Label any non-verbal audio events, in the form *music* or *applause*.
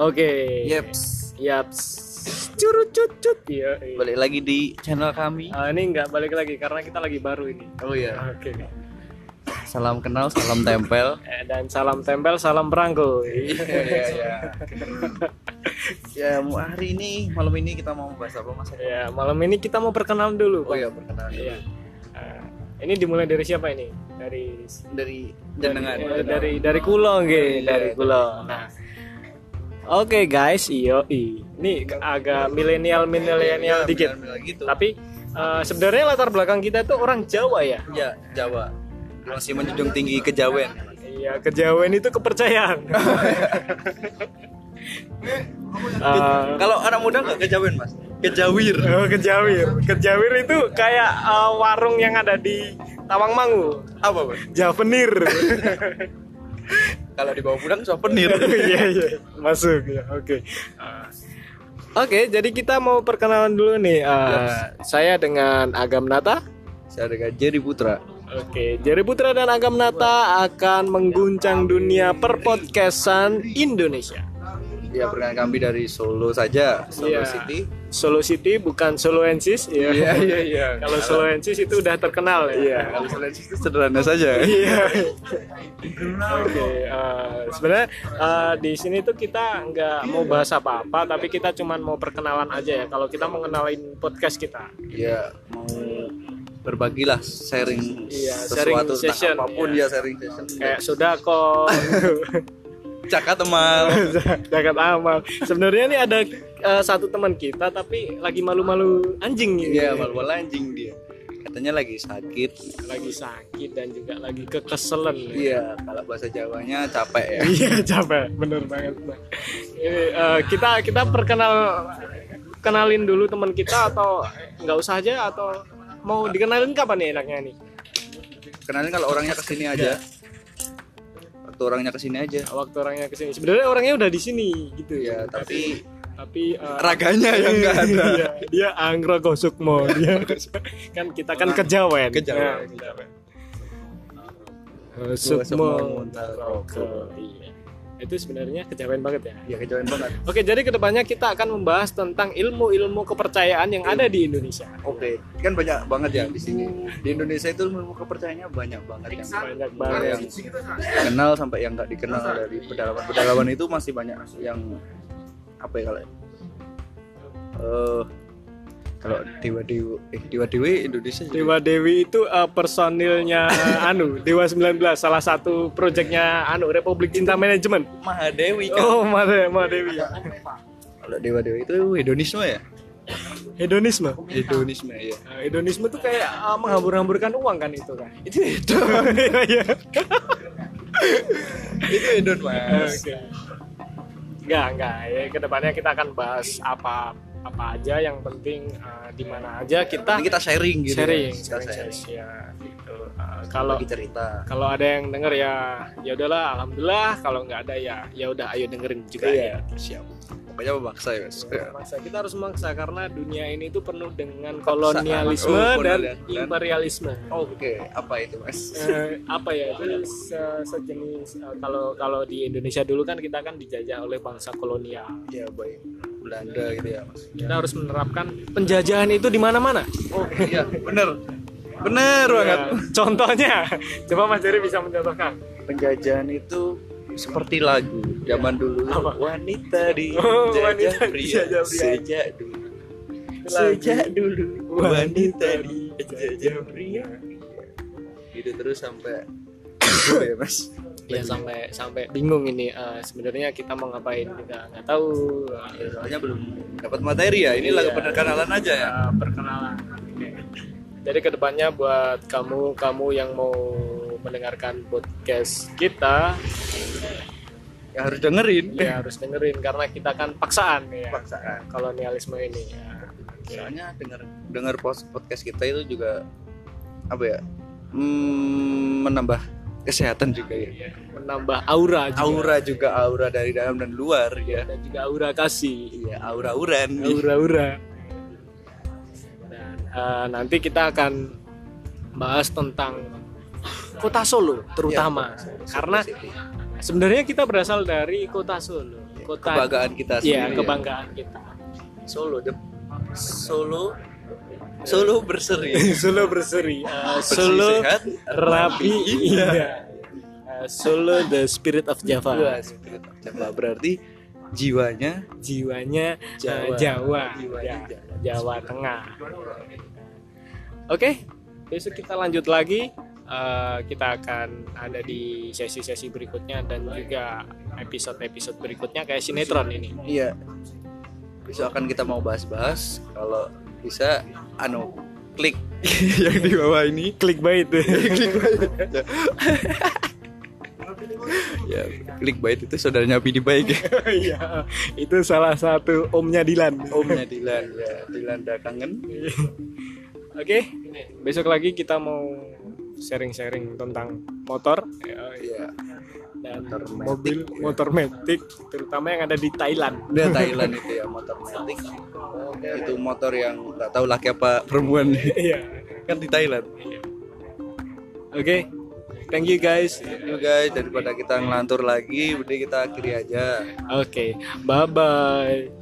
Oke. Yeps. Yaps. Curut cut cut. Iya. iya. Balik lagi di channel kami. Ah, ini nggak balik lagi karena kita lagi baru ini. Oh iya. Oke. Salam kenal, salam tempel. *laughs* Eh, Dan salam tempel, salam perangko. Iya iya. Ya mau hari ini malam ini kita mau bahas apa mas? Ya, malam ini kita mau perkenalan dulu. Oh iya perkenalan. Iya. Ini dimulai dari siapa ini? Dari Dari jenengan. dari dari, dari kulo nggih, dari kulo. Nah. Oke guys, iyo i. Ini agak milenial milenial dikit. Gitu. Tapi eh, sebenarnya latar belakang kita tuh orang Jawa ya. Ya Jawa. Masih menjunjung tinggi kejawen. Iya, kejawen itu kepercayaan. *laughs* Eh, Kalau anak muda nggak kejawen mas? Kejawir. oh, kejawir. Kejawir itu kayak eh, warung yang ada di Tawangmangu. Apa mas? Javenir. *laughs* Kalau dibawa pulang souvenir. *laughs* Iya, iya. Masuk ya. Oke. Eh, Oke, jadi kita mau perkenalan dulu nih. Eh, Saya dengan Agam Nata. Saya dengan Jerry Putra. Oke, Jerry Putra dan Agam Nata akan mengguncang dunia perpodcastan Indonesia. Ya perkenalkan kami dari Solo saja, Solo Iya. City. Solo City bukan Soloensis ya. Iya iya iya. *laughs* Kalau Soloensis itu udah terkenal ya. Iya, kalau Solo itu sederhana saja. *laughs* Iya. Oke, eh, sebenarnya eh, di sini tuh kita nggak mau bahas apa-apa, tapi kita cuman mau perkenalan aja ya. Kalau kita mau kenalin podcast kita. Iya, mau berbagilah sharing Iya, sesuatu sharing session, apa pun iya. ya sharing session. Kayak sudah kok. *laughs* Cakap teman. Jagat *laughs* amal. Sebenarnya nih ada eh, satu teman kita tapi lagi malu-malu anjing gitu. Iya, malu anjing dia. Katanya lagi sakit. Lagi sakit dan juga lagi kekeselan. Iya, kalau bahasa Jawanya capek ya. Iya *laughs* capek, bener banget. Bang. Ini eh, kita kita perkenal kenalin dulu teman kita atau nggak usah aja atau mau dikenalin kapan nih enaknya nih? Kenalin kalau orangnya ke sini aja. Waktu orangnya ke sini aja. Waktu orangnya ke sini. Sebenarnya orangnya udah di sini gitu Ya, tapi tapi eh, raganya yang enggak ada. Iya, dia anggra gosukmo dia *laughs* kan kita kan kejawen. Kejawen. Nah, kejawen. Sukmo Sukmo. Itu sebenarnya kejawen banget ya. Ya kejawen banget. Oke, jadi ke depannya kita akan membahas tentang ilmu-ilmu kepercayaan yang ada di Indonesia. Oke, kan banyak banget ya di sini. Di Indonesia itu ilmu kepercayaannya banyak banget yang Banyak banget. yang kenal sampai yang nggak dikenal dari pedalaman pedalaman itu masih banyak yang apa ya kalau eh kalau dewa dewa eh dewa dewi Indonesia juga. Dewa Dewi itu eh, personilnya *laughs* anu Dewa 19 salah satu proyeknya anu Republik Cinta Manajemen. Mahadewi kan Oh, Made Dewi ya. kalau dewa dewi itu hedonisme ya Hedonisme. hedonisme ya Nah, hedonisme tuh kayak eh, menghambur-hamburkan uang kan itu kan. itu hedon *laughs* Iya. *laughs* itu hedon mas Oke. Enggak, enggak. Ya, ke depannya kita akan bahas apa apa aja yang penting eh, di mana aja kita Ini kita sharing gitu sharing, Mas. Kita sharing, sharing. sharing, ya gitu. Eh, kalau cerita. kalau ada yang denger ya ya udahlah alhamdulillah. Kalau nggak ada ya ya udah ayo dengerin juga Iya. ya siap. Pokoknya memaksa ya mas. Maksa, kita harus maksa karena dunia ini itu penuh dengan kolonialisme Oh, dan dan- imperialisme. Oke apa itu mas? Eh, apa ya itu se- sejenis eh, kalau kalau di Indonesia dulu kan kita kan dijajah oleh bangsa kolonial. Ya baik Belanda gitu ya mas kita harus menerapkan penjajahan itu di mana-mana. Oh iya bener. Bener banget. Ya, contohnya coba Mas Jerry bisa mencontohkan. Penjajahan itu seperti lagu zaman dulu. Apa? wanita di Oh, wanita pria dijajah pria. sejak dulu. Sejak dulu. Wanita di dijajah jajah pria. gitu terus sampai Oh *coughs* ya mas ya sampai sampai bingung ini eh, sebenarnya kita mau ngapain? Juga nggak tahu. Ya, soalnya belum dapat materi ya. Ini Iya. lagu perkenalan aja ya. Eh, perkenalan jadi ke depannya buat kamu kamu yang mau mendengarkan podcast kita ya harus dengerin. ya harus dengerin karena kita kan paksaan ya. Paksaan. kolonialisme ini ya. Soalnya dengar dengar podcast kita itu juga apa ya hmm, menambah kesehatan juga ya. Menambah aura juga. aura juga aura dari dalam dan luar ya. Dan juga aura kasih. Iya aura-auran aura-aura. Dan eh, nanti kita akan bahas tentang kota Solo terutama. Iya, Solo. Karena sebenarnya kita berasal dari kota Solo. Kota kebanggaan kita Iya, sendiri ya. kebanggaan kita. Solo Solo Solo berseri. *laughs* Solo berseri. Uh, Solo sehat, rapi. indah *laughs* Uh, Solo the spirit of Java. Wah, spirit of Jawa. berarti jiwanya? Jiwanya uh, Jawa. Jawa. Jiwanya Ya, Jawa. Jawa Tengah. Oke besok kita lanjut lagi. Uh, kita akan ada di sesi-sesi berikutnya dan juga episode-episode berikutnya kayak sinetron ini. Iya. Besok akan kita mau bahas-bahas kalau bisa anu klik. *laughs* Yang di bawah ini. *laughs* Clickbait. Ya clickbait itu saudaranya Pidi baik. Ya *laughs* Iya, itu salah satu omnya Dilan. omnya Dilan ya Dilan udah kangen Oke, besok lagi kita mau sharing-sharing tentang motor. Ya, ya Motor matic, mobil ya. motor metik, terutama yang ada di Thailand. udah Thailand itu ya motor matic itu motor yang nggak tahu laki apa perempuan *laughs* Iya. kan di Thailand Oke, thank you guys. Yuk guys daripada kita ngelantur lagi udah kita akhiri aja Oke, bye bye.